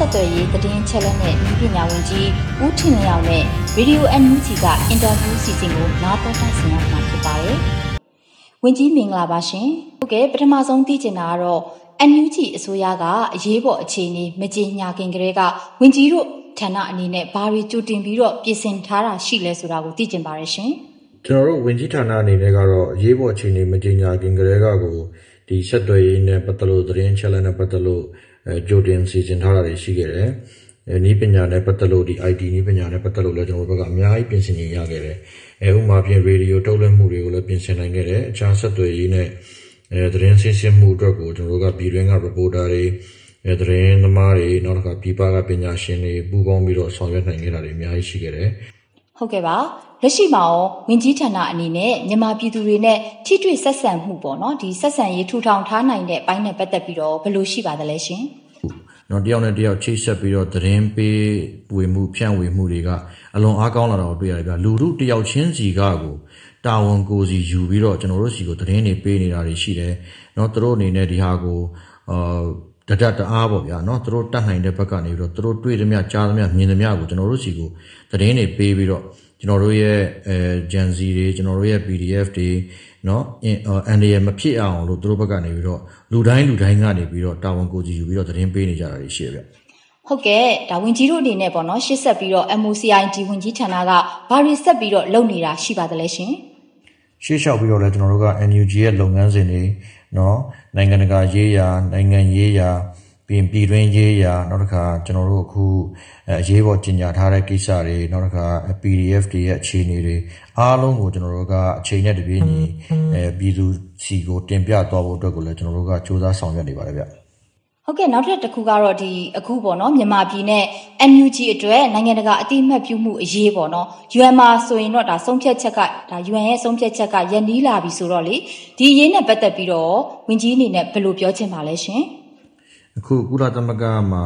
ဆက်သွယ်ရေးသတင်းချက်လက်နဲ့ဤပညာဝန်ကြီးဦးထင်လျောင်နဲ့ဗီဒီယိုအန်ယူဂျီကအင်တာဗျူးစီစဉ်ကိုနားတော်တာဆင်ရမှာဖြစ်ပါတယ်။ဝန်ကြီးမင်္ဂလာပါရှင်။ဟုတ်ကဲ့ပထမဆုံးသိချင်တာကတော့အန်ယူဂျီအစိုးရကအရေးပေါ်အခြေအနေမကြေညာခင်ကတည်းကဝန်ကြီးတို့ဌာနအနေနဲ့ဘာတွေကြိုတင်ပြီးတော့ပြင်ဆင်ထားတာရှိလဲဆိုတာကိုသိချင်ပါတယ်ရှင်။ကျွန်တော်တို့ဝင်ကြီးဌာနအနေနဲ့ကတော့အရေးပေါ်အခြေအနေမကြေညာခင်ကတည်းကကိုဒီဆက်သွယ်ရေးနဲ့ပတ်သက်လို့သတင်းချက်လက်နဲ့ပတ်သက်လို့အဲ ကြိုတင်စီစဉ်ထားတာတွေရှိခဲ့တယ်။အဲဤပညာနဲ့ပတ်သက်လို့ဒီ IT ဤပညာနဲ့ပတ်သက်လို့လည်းကျွန်တော်တို့ဘက်ကအများကြီးပြင်ဆင်နေရခဲ့တယ်။အဲဥပမာဖြင့်ရေဒီယိုထုတ်လွှင့်မှုတွေကိုလည်းပြင်ဆင်နိုင်ခဲ့တယ်။အခြားဆက်သွယ်ရေးနဲ့အဲသတင်းဆင်းဆင်းမှုအတွက်ကိုကျွန်တော်တို့ကပြည်တွင်းက reporter တွေအဲသတင်းသမားတွေနောက်တစ်ခါပြည်ပကပညာရှင်တွေပူးပေါင်းပြီးတော့ဆောင်ရွက်နိုင်ခဲ့တာတွေအများကြီးရှိခဲ့တယ်။ဟုတ်ကဲ့ပါလက်ရှိမှာရောဝင်ကြီးဌာနအနေနဲ့မြန်မာပြည်သူတွေနဲ့ထိတွေ့ဆက်ဆံမှုပေါ့နော်ဒီဆက်ဆံရေးထူထောင်ထားနိုင်တဲ့အပိုင်းနဲ့ပတ်သက်ပြီးတော့ဘယ်လိုရှိပါသလဲရှင် နော်တယောက်နဲ့တယောက်ချိတ်ဆက်ပြီးတော့သတင်းပေးဝေမှုဖြန့်ဝေမှုတွေကအလွန်အားကောင်းလာတာကိုတွေ့ရတယ်ဗျလူလူတယောက်ချင်းစီကကိုတာဝန်ကိုယ်စီယူပြီးတော့ကျွန်တော်တို့စီကိုသတင်းတွေပေးနေတာတွေရှိတယ်နော်သူတို့အနေနဲ့ဒီဟာကိုအာတဒတ်တအားပေါ့ဗျာနော်သူတို့တတ်နိုင်တဲ့ဘက်ကနေပြီးတော့သူတို့တွေ့သမျှကြားသမျှမြင်သမျှကိုကျွန်တော်တို့စီကိုသတင်းတွေပေးပြီးတော့ကျွန်တော်တို့ရဲ့အဲ Gen Z တွေကျွန်တော်တို့ရဲ့ PDF တွေ နော်အန်ဒီရမဖြစ်အောင်လို့သူတို့ဘက်ကနေပြီးတော့လူတိုင်းလူတိုင်းကနေပြီးတော့တာဝန်ကိုယ်စီယူပြီးတော့သတင်းပေးနေကြတာတွေရှိရဗျ ဟုတ်ကဲ့ဒါဝင်ကြီးတို့အနေနဲ့ပေါ့နော်ရှစ်ဆက်ပြီးတော့ MOCID ဝင်ကြီးဌာနကဘာတွေဆက်ပြီးတော့လုပ်နေတာရှိပါသလဲရှင် ရှေ့လျှောက်ပြီးတော့လည်းကျွန်တော်တို့က NUG ရဲ့လုပ်ငန်းစဉ်တွေเนาะနိုင်ငံတကာရေးရာနိုင်ငံရေးရာ ပြီးရင်ပြည်တွင်းရေးရာနောက်တစ်ခါကျွန်တော်တို့အခုအဲအရေးပေါ်ကြီးညာထားတဲ့ကိစ္စတွေနောက်တစ်ခါ PDF တွေရဲ့အခြေအနေတွေအားလုံးကိုကျွန်တော်တို့ကအချိန်နဲ့တပြေးညီအဲပြည်သူစီကိုတင်ပြသွားဖို့အတွက်ကိုလည်းကျွန်တော်တို့ကစူးစမ်းဆောင်ရွက်နေပါတယ်ဗျဟုတ်ကဲ့နောက်ထပ်တစ်ခုကတော့ဒီအခုပေါ့နော်မြန်မာပြည်နဲ့ NUG အတွက်နိုင်ငံတကာအတိအမှတ်ပြုမှုအရေးပေါ့နော် UN မှာဆိုရင်တော့ဒါဆုံးဖြတ်ချက်ကဒါ UN ရဲ့ဆုံးဖြတ်ချက်ကယက်နီးလာပြီဆိုတော့လေဒီအရေးနဲ့ပတ်သက်ပြီးတော့ဝင်ကြီးအနေနဲ့ဘယ်လိုပြောချင်ပါလဲရှင် အခုကုလသမဂ္ဂမှာ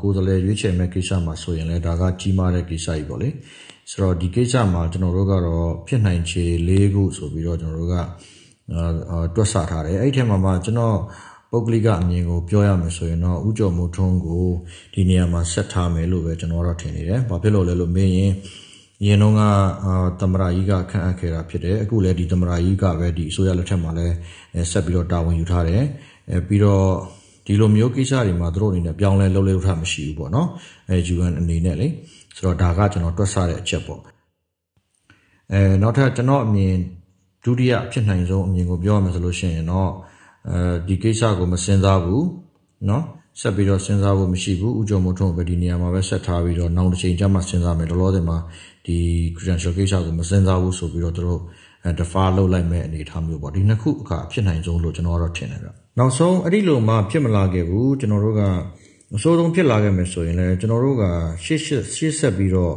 ကိုယ်စားလှယ်ရွေးချယ်မဲ့ကိစ္စမှာဆိုရင်လည်းဒါကကြီးမားတဲ့ကိစ္စကြီးပေါ့လေဆိုတော့ဒီကိစ္စမှာကျွန်တော်တို့ကတော့ဖြစ်နိုင်ခြေ၄ခုဆိုပြီးတော့ကျွန်တော်တို့ကအာအာတွက်ဆထားတယ်အဲ့ဒီထဲမှာမှကျွန်တော်ပုဂ္ဂလိကအမြင်ကိုပြောရမယ်ဆိုရင်တော့ဥကြော်မိုးထွန်းကိုဒီနေရာမှာဆက်ထားမယ်လို့ပဲကျွန်တော်တော့ထင်နေတယ်။ဘာဖြစ်လို့လဲလို့မင်းရင်ရင်တော့ကအာသမရာကြီးကခန့်အပ်ခဲ့တာဖြစ်တယ်။အခုလည်းဒီသမရာကြီးကပဲဒီအစိုးရလက်ထက်မှာလည်းအဲဆက်ပြီးတော့တာဝန်ယူထားတယ်။အဲပြီးတော့ ဒီလိုမျိုးကိစ္စတွေမှာသူတို့အနေနဲ့ပြောင်းလဲလုပ်လို့ထားမရှိဘူးပေါ့နော်။အဲ UN အနေနဲ့လေဆိုတော့ဒါကကျွန်တော်တွက်ဆတဲ့အချက်ပေါ့။အဲနောက်ထပ်ကျွန်တော်အမြင်ဒုတိယဖြစ်နိုင်ဆုံးအမြင်ကိုပြောရမယ်ဆိုလို့ရှိရင်တော့အဲဒီကိစ္စကိုမစင်စားဘူးเนาะဆက်ပြီးတော့စဉ်းစားဖို့မရှိဘူးဥကြုံမို့ထုံးပဲဒီနေရာမှာပဲဆက်ထားပြီးတော့နောက်တစ်ချိန်ကျမှစဉ်းစားမယ်လောလောဆယ်မှာဒီ credential ကိစ္စကိုမစဉ်းစားဘူးဆိုပြီးတော့သူတို့အဲ defer လုပ်လိုက်မဲ့အနေအထားမျိုးပေါ့ဒီနှစ်ခုအခါဖြစ်နိုင်ဆုံးလို့ကျွန်တော်ကတော့ထင်တယ်ဗျ နောက်ဆုံးအဲ့ဒီလိုမှဖြစ်မလာခဲ့ဘူးကျွန်တော်တို့ကအစိုးဆုံးဖြစ်လာခဲ့မယ်ဆိုရင်လည်းကျွန်တော်တို့ကရှေ့ရှေ့ရှေ့ဆက်ပြီးတော့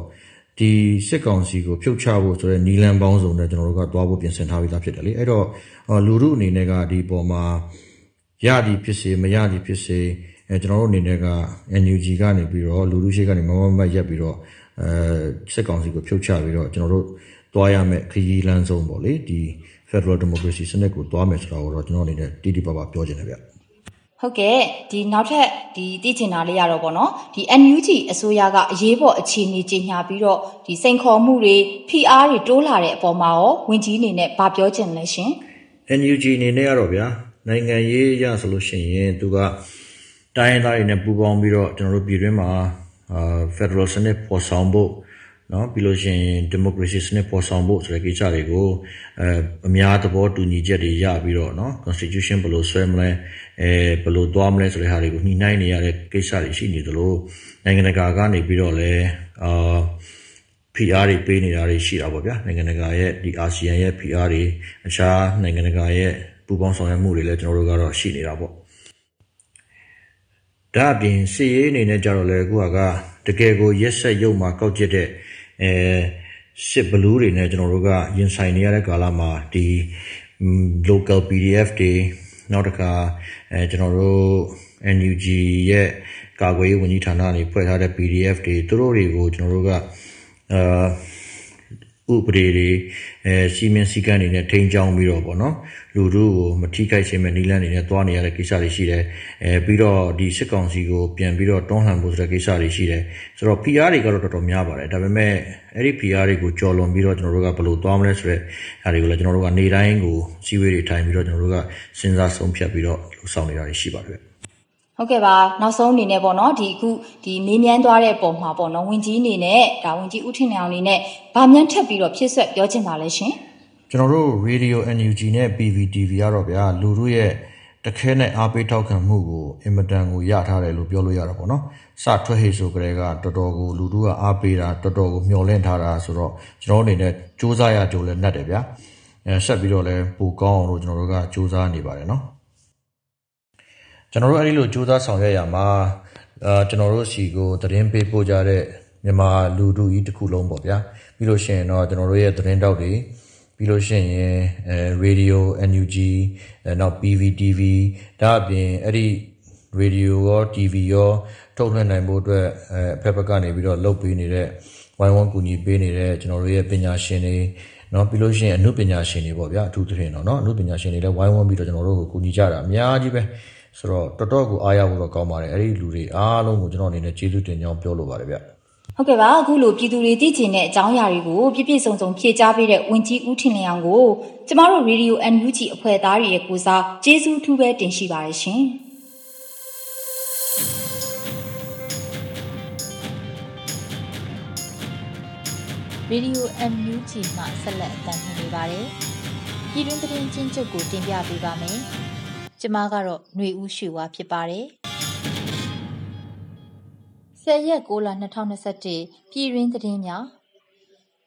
ဒီစစ်ကောင်စီကိုဖြုတ်ချဖို့ဆိုတဲ့နီလန်ပေါင်းစုံနဲ့ကျွန်တော်တို့ကသွားဖို့ပြင်ဆင်ထားပြီးသားဖြစ်တယ်လေအဲ့တော့လူမှုအနေနဲ့ကဒီပေါ်မှာရသည်ဖြစ်စေမရသည်ဖြစ်စေအဲကျွန်တော်တို့အနေနဲ့က NUG ကနေပြီးတော့လူလူရှိကနေမမမတ်ရက်ပြီးတော့အဲစစ်ကောင်စီကိုဖြုတ်ချပြီးတော့ကျွန်တော်တို့ သွားရမယ်ခရီးလမ်းဆုံးပေါ့လေဒီ Federal Democracy စနစ်ကိုသွားမယ်ဆိုတာကိုတော့ကျွန်တော်အနေနဲ့တိတိပပပြောချင်တယ်ဗျဟုတ်ကဲ့ဒီနောက်ထပ်ဒီသိချင်တာလေးရတော့ပေါ့နော်ဒီ NUG အစိုးရကအရေးပေါ်အခြေအနေကြီးညာပြီးတော့ဒီစိန်ခေါ်မှုတွေ PR တွေတိုးလာတဲ့အပေါ်မှာရောဝင်ကြီးအနေနဲ့ဗာပြောချင်လဲရှင် NUG အနေနဲ့ကတော့ဗျာနိုင်ငံရေးရဆိုလို့ရှိရင်သူကတိုင်းရင်းသားတွေနဲ့ပူးပေါင်းပြီးတော့ကျွန်တော်တို့ပြည်တွင်းမှာအာ Federal စနစ်ပေါ်ဆောင်ဖို့ နော်ပြီးလို့ရှိရင် democracy စနစ်ပေါ်ဆောင်ဖို့ဆိုတဲ့ကိစ္စတွေကိုအဲအများသဘောတူညီချက်တွေရပြီးတော့နော် constitution ဘယ်လိုဆွဲမလဲအဲဘယ်လိုသွားမလဲဆိုတဲ့ဟာတွေကိုညှိနှိုင်းနေရတဲ့ကိစ္စတွေရှိနေသလိုနိုင်ငံတကာကနေပြီးတော့လည်းအာ PR တွေပေးနေတာတွေရှိတာပေါ့ဗျာနိုင်ငံတကာရဲ့ဒီ ASEAN ရဲ့ PR တွေအခြားနိုင်ငံတကာရဲ့ပူးပေါင်းဆောင်ရွက်မှုတွေလည်းကျွန်တော်တို့ကတော့ရှိနေတာပေါ့ဒါအပြင်စီရေးအနေနဲ့ကြတော့လေအခုကတကယ်ကိုရက်ဆက်ရုပ်မှာကောက်ကျစ်တဲ့ အဲစစ်ဘလူးတွေနဲ့ကျွန်တော်တို့ကရင်ဆိုင်နေရတဲ့ကာလမှာဒီ local PDF တွေနောက်တစ်ခါအဲကျွန်တော်တို့ NUG ရဲ့ကာကွယ်ရေးဝန်ကြီးဌာနကနေဖွဲ့ထားတဲ့ PDF တွေသူတို့တွေကိုကျွန်တော်တို့ကအာ ဥပဒေတွေအဲစီမင်းစည်းကမ်းတွေနဲ့ထိန်းချောင်းပြီးတော့ပေါ့နော်လူတို့ကိုမထိခိုက်ခြင်းမဲ့နီလန်းတွေနဲ့တွားနေရတဲ့ကိစ္စတွေရှိတယ်အဲပြီးတော့ဒီစစ်ကောင်စီကိုပြန်ပြီးတော့တွန်းလှန်ဖို့ဆိုတဲ့ကိစ္စတွေရှိတယ်ဆိုတော့ PR တွေကတော့တော်တော်များပါတယ်ဒါပေမဲ့အဲ့ဒီ PR တွေကိုကြော်လွန်ပြီးတော့ကျွန်တော်တို့ကဘယ်လိုတွားမလဲဆိုတဲ့ဟာတွေကိုလည်းကျွန်တော်တို့ကနေတိုင်းကိုစီဝေးတွေထိုင်ပြီးတော့ကျွန်တော်တို့ကစဉ်းစားဆုံးဖြတ်ပြီးတော့လှုပ်ဆောင်နေတာတွေရှိပါတယ် ဟုတ်ကဲ့ပါနောက်ဆုံးအနေနဲ့ပေါ့နော်ဒီအခုဒီမေးမြန်းသွားတဲ့ပုံမှာပေါ့နော်ဝင်ကြီးအနေနဲ့ဒါဝင်ကြီးဦးထင်နေအောင်အနေနဲ့ဗာမြန်ထက်ပြီးတော့ဖြစ်ဆွက်ပြောချင်ပါလဲရှင်ကျွန်တော်တို့ Radio NUG နဲ့ PVTV ကတော့ဗျာလူတို့ရဲ့တခဲနဲ့အားပေးထောက်ခံမှုကိုအင်မတန်ကိုရထားတယ်လို့ပြောလို့ရတာပေါ့နော်စထွက်ဟိဆိုကြတဲ့ကတော်တော်ကိုလူတို့ကအားပေးတာတော်တော်ကိုမျှော်လင့်ထားတာဆိုတော့ကျွန်တော်အနေနဲ့စူးစမ်းရကြိုးလဲနှက်တယ်ဗျာအဲဆက်ပြီးတော့လဲပိုကောင်းအောင်လို့ကျွန်တော်တို့ကစူးစမ်းနေပါတယ်နော် ကျွန်တော်တို့အဲ့ဒီလိုစူးစမ်းဆောင်ရွက်ရမှာအာကျွန်တော်တို့စီကိုသတင်းပေးပို့ကြတဲ့မြန်မာလူတူကြီးတစ်ခုလုံးပေါ့ဗျာပြီးလို့ရှိရင်တော့ကျွန်တော်တို့ရဲ့သတင်းတောက်တွေပြီးလို့ရှိရင်အဲ radio NUG အဲနောက် PVTV ဒါအပြင်အဲ့ဒီ radio ရော TV ရောထုတ်လွှင့်နိုင်ဖို့အတွက်အဲအဖက်ဖက်ကနေပြီးတော့လုပ်ပေးနေတဲ့ဝိုင်းဝန်းကူညီပေးနေတဲ့ကျွန်တော်တို့ရဲ့ပညာရှင်တွေเนาะပြီးလို့ရှိရင်အမှုပညာရှင်တွေပေါ့ဗျာအထူးသဖြင့်တော့เนาะအမှုပညာရှင်တွေလည်းဝိုင်းဝန်းပြီးတော့ကျွန်တော်တို့ကိုကူညီကြတာအများကြီးပဲ ဆိုတော့တော်တော်ကိုအားရဖို့တော့ကောင်းပါတယ်အဲ့ဒီလူတွေအားလုံးကိုကျွန်တော်အနေနဲ့ကျေးဇူးတင်ကြောင်းပြောလိုပါတယ်ဗျဟုတ်ကဲ့ပါအခုလိုပြည်သူတွေသိချင်တဲ့အကြောင်းအရာတွေကိုပြည့်ပြည့်စုံစုံဖြေကြားပေးတဲ့ဝင်ကြီးဦးထင်လျောင်ကိုကျမတို့ Radio NUG အဖွဲ့သားတွေရဲ့ကိုစားကျေးဇူးထူးပဲတင်ရှိပါတယ်ရှင်ရေဒီယို MUG မှဆက်လက်အသံလွှင့်နေပါတယ်။ပြည်တွင်းသတင်းချင်းချုပ်ကိုတင်ပြပေးပါမယ်။ ကျမကတော့ຫນွေဦးရွှေဝါဖြစ်ပါတယ်။10ရက်6လ2021ပြည်ရင်းသတင်းများ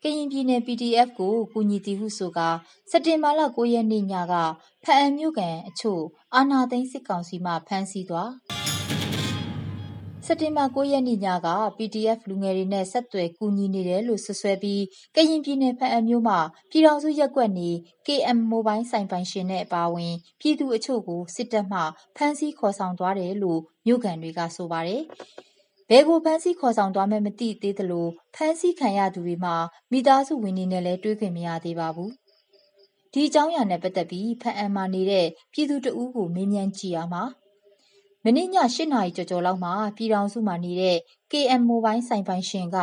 ကရင်ပြည်နယ် PDF ကိုကူညီတည်ဟုဆိုကစက်တင်ဘာလ9ရက်နေ့ညကဖအံမြို့ကန်အချို့အာနာသိန်းစစ်ကောင်စီမှဖမ်းဆီးသွား စက်တင်ဘာ9ရက်နေ့ညက PDF လူငယ်တွေနဲ့ဆက်သွယ်ကူညီနေတယ်လို့ဆွဆွဲပြီး ကရင်ပြည်နယ်ဖအံမြို့မှာပြည်တော်စုရက်ကွက်နေ KM Mobile ဆိုင်ပိုင်ရှင်နဲ့အပါအဝင် ပြည်သူအချို့ကို စစ်တပ်မှ ဖမ်းဆီးခေါ်ဆောင်သွားတယ်လို့ မြို့ကန်တွေက ဆိုပါတယ်။ဘဲကို ဖမ်းဆီးခေါ်ဆောင်သွားမှမသိသေးသလို ဖမ်းဆီးခံရသူတွေမှာ မိသားစုဝင်တွေနဲ့လည်း တွေ့ခွင့်မရသေးပါဘူး။ဒီအကြောင်းအရာနဲ့ ပတ်သက်ပြီးဖအံမှာနေတဲ့ ပြည်သူတအူးကို မေးမြန်းကြည့်ရမှာ။ မနေ့ည ၈ နာရီကျော်ကျော်လောက်မှာ ပြည်ထောင်စုမှာနေတဲ့ KM Mobile ဆိုင်ပိုင်ရှင်က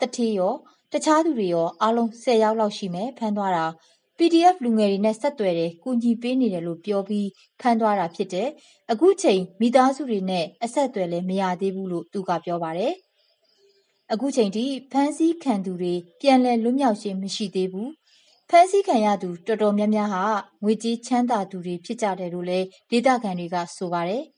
တထေးရော တခြားသူတွေရော အားလုံး ၁၀ ယောက်လောက်ရှိမယ် ဖမ်းသွားတာ PDF လူငယ်တွေနဲ့ ဆက်သွယ်တယ် ကူညီပေးနေတယ်လို့ ပြောပြီး ဖမ်းသွားတာဖြစ်တယ်။အခုချိန် မိသားစုတွေနဲ့ အဆက်အသွယ်လည်း မရသေးဘူးလို့ သူကပြောပါတယ်။အခုချိန်ထိ ဖမ်းဆီးခံသူတွေ ပြန်လည်လွတ်မြောက်ခြင်း မရှိသေးဘူး။ဖမ်းဆီးခံရသူ တော်တော်များများဟာ ငွေကြေးချမ်းသာသူတွေ ဖြစ်ကြတယ်လို့လည်း ဒေသခံတွေက ဆိုပါတယ်။